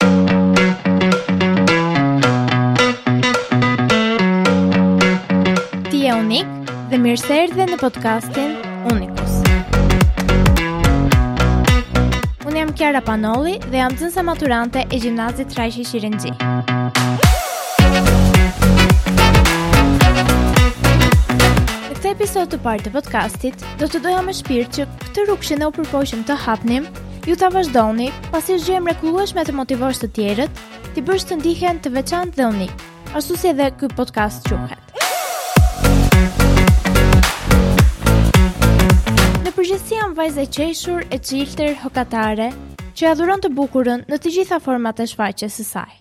Ti je unik dhe mirë se erdhe në podcastin Unikus. Unë jam Kiara Panolli dhe jam nxënëse maturante e gjimnazit Raqi Qirinxhi. Në këtë episod të parë të podcastit, do të doja me shpirt që këtë rrugë që ne u përpoqëm të hapnim, Ju ta vazhdoni, pasi është gjë e mrekullueshme të motivosh të tjerët, t'i bësh të ndihen të veçantë dhe unikë, ashtu si edhe ky podcast quhet. Në përgjithësi jam vajzë e qeshur, e çiltër, hokatare, që adhuron të bukurën në të gjitha format e shfaqjes së saj.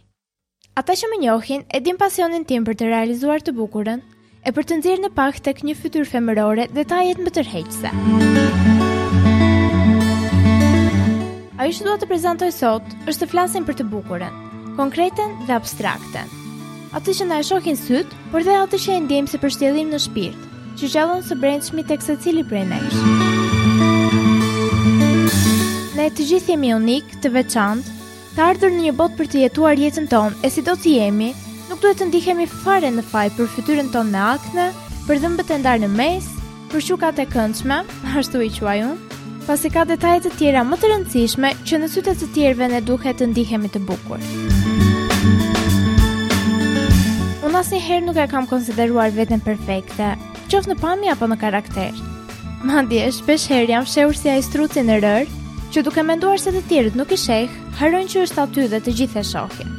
Ata që më njohin e dinë pasionin tim për të realizuar të bukurën e për të nxjerrë në pah tek një fytyrë femërore detajet më tërheqëse. Ajo që dua të prezantoj sot është të flasim për të bukurën, konkreten dhe abstrakten. Atë që na e shohin sytë, por dhe atë që e ndiejmë si përshtjellim në shpirt, që gjallon së brendshmi tek secili prej nesh. Ne të gjithë jemi unikë, të veçantë, Të ardhur në një botë për të jetuar jetën tonë, e sido të jemi, nuk duhet të ndihemi fare në faj për fytyrën tonë me akne, për dhëmbët e ndarë në mes, për qukat e këndshme, ashtu i quaj unë, pasi ka detaje të tjera më të rëndësishme që në sytë e të tjerëve ne duhet të ndihemi të bukur. Unë asnjëherë nuk e kam konsideruar veten perfekte, qoftë në pamje apo në karakter. Madje, shpeshherë jam fshehur si ai struci në rërë, që duke menduar se të tjerët nuk i sheh, harron që është aty dhe të gjithë e shohin.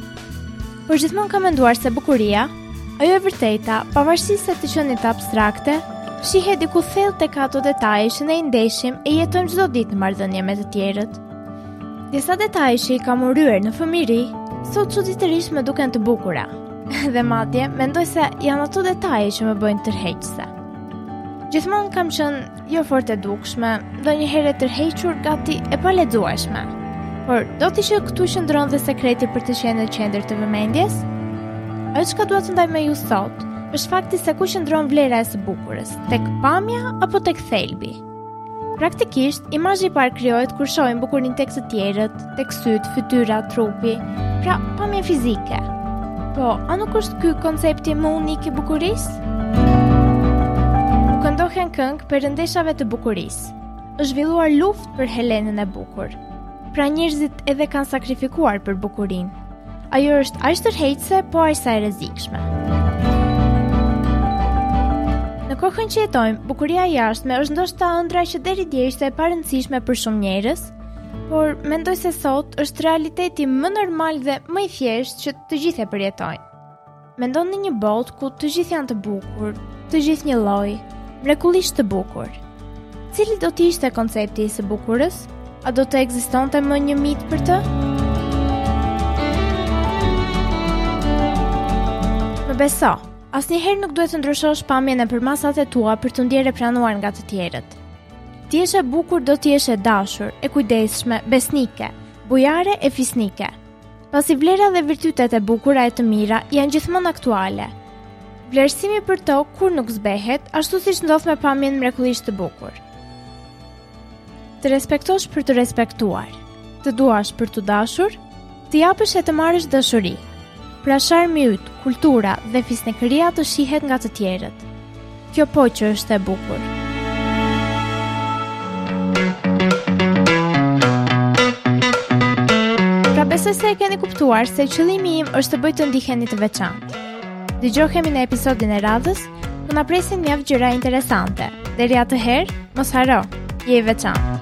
Por gjithmonë kam menduar se bukuria, ajo e vërteta, pavarësisht se të qenit abstrakte, shihet diku thellë tek ato detaje që ne i ndeshim e i jetojmë çdo ditë në marrëdhënie me të tjerët. Disa detaje që i kam urryer në fëmijëri, sot çuditërisht më duken të bukura. Dhe madje, mendoj se janë ato detaje që më bëjnë tërheqëse. Gjithmonë kam qenë jo fort e dukshme, ndonjëherë e tërhequr gati e palexueshme. Por do të ishte këtu qëndron dhe sekreti për të qenë në qendër të vëmendjes? Ajo çka dua të ndaj me ju sot është fakti se ku qëndron vlera e së bukurës, tek pamja apo tek thelbi. Praktikisht, imazhi i parë krijohet kur shohim bukurinë tek të tjerët, tek sytë, fytyra, trupi, pra pamjen fizike. Po, a nuk është ky koncepti më unik i bukurisë? U këndohen këngë perëndeshave të bukurisë. Është zhvilluar luftë për Helenën e bukur. Pra njerëzit edhe kanë sakrifikuar për bukurinë. Ajo është aq tërheqëse, po aq sa e rrezikshme. Në kohën që jetojmë, bukuria e jashtme është ndoshta ëndrra që deri dje ishte e parëndësishme për shumë njerëz, por mendoj se sot është realiteti më normal dhe më i thjeshtë që të gjithë e përjetojnë. Mendon në një botë ku të gjithë janë të bukur, të gjithë një lloj, mrekullisht të bukur. Cili do të ishte koncepti i së bukurës? A do të ekzistonte më një mit për të? Më beso, asnjëherë nuk duhet të ndryshosh pamjen e përmasat e tua për t'u ndjerë e pranuar nga të tjerët. Të jesh e bukur, do të jesh e dashur, e kujdesshme, besnike, bujare e fisnike. Pasi vlera dhe virtytet e bukura e të mira janë gjithmonë aktuale. Vlerësimi për to kurrë nuk zbehet, ashtu siç ndodh me pamjen mrekullisht të bukur. Të respektosh për t'u respektuar, të duash për t'u dashur, të japësh e të marrësh dashuri. Pra sharmi yt, kultura dhe fisnikëria të shihet nga të tjerët. Kjo po që është e bukur. Pra besoj se e keni kuptuar se qëllimi im është të bëj të ndiheni të veçantë. Dëgjohemi në episodin e radhës, ku na presin mjaft gjëra interesante. Deri atëherë, mos harro, je i veçantë.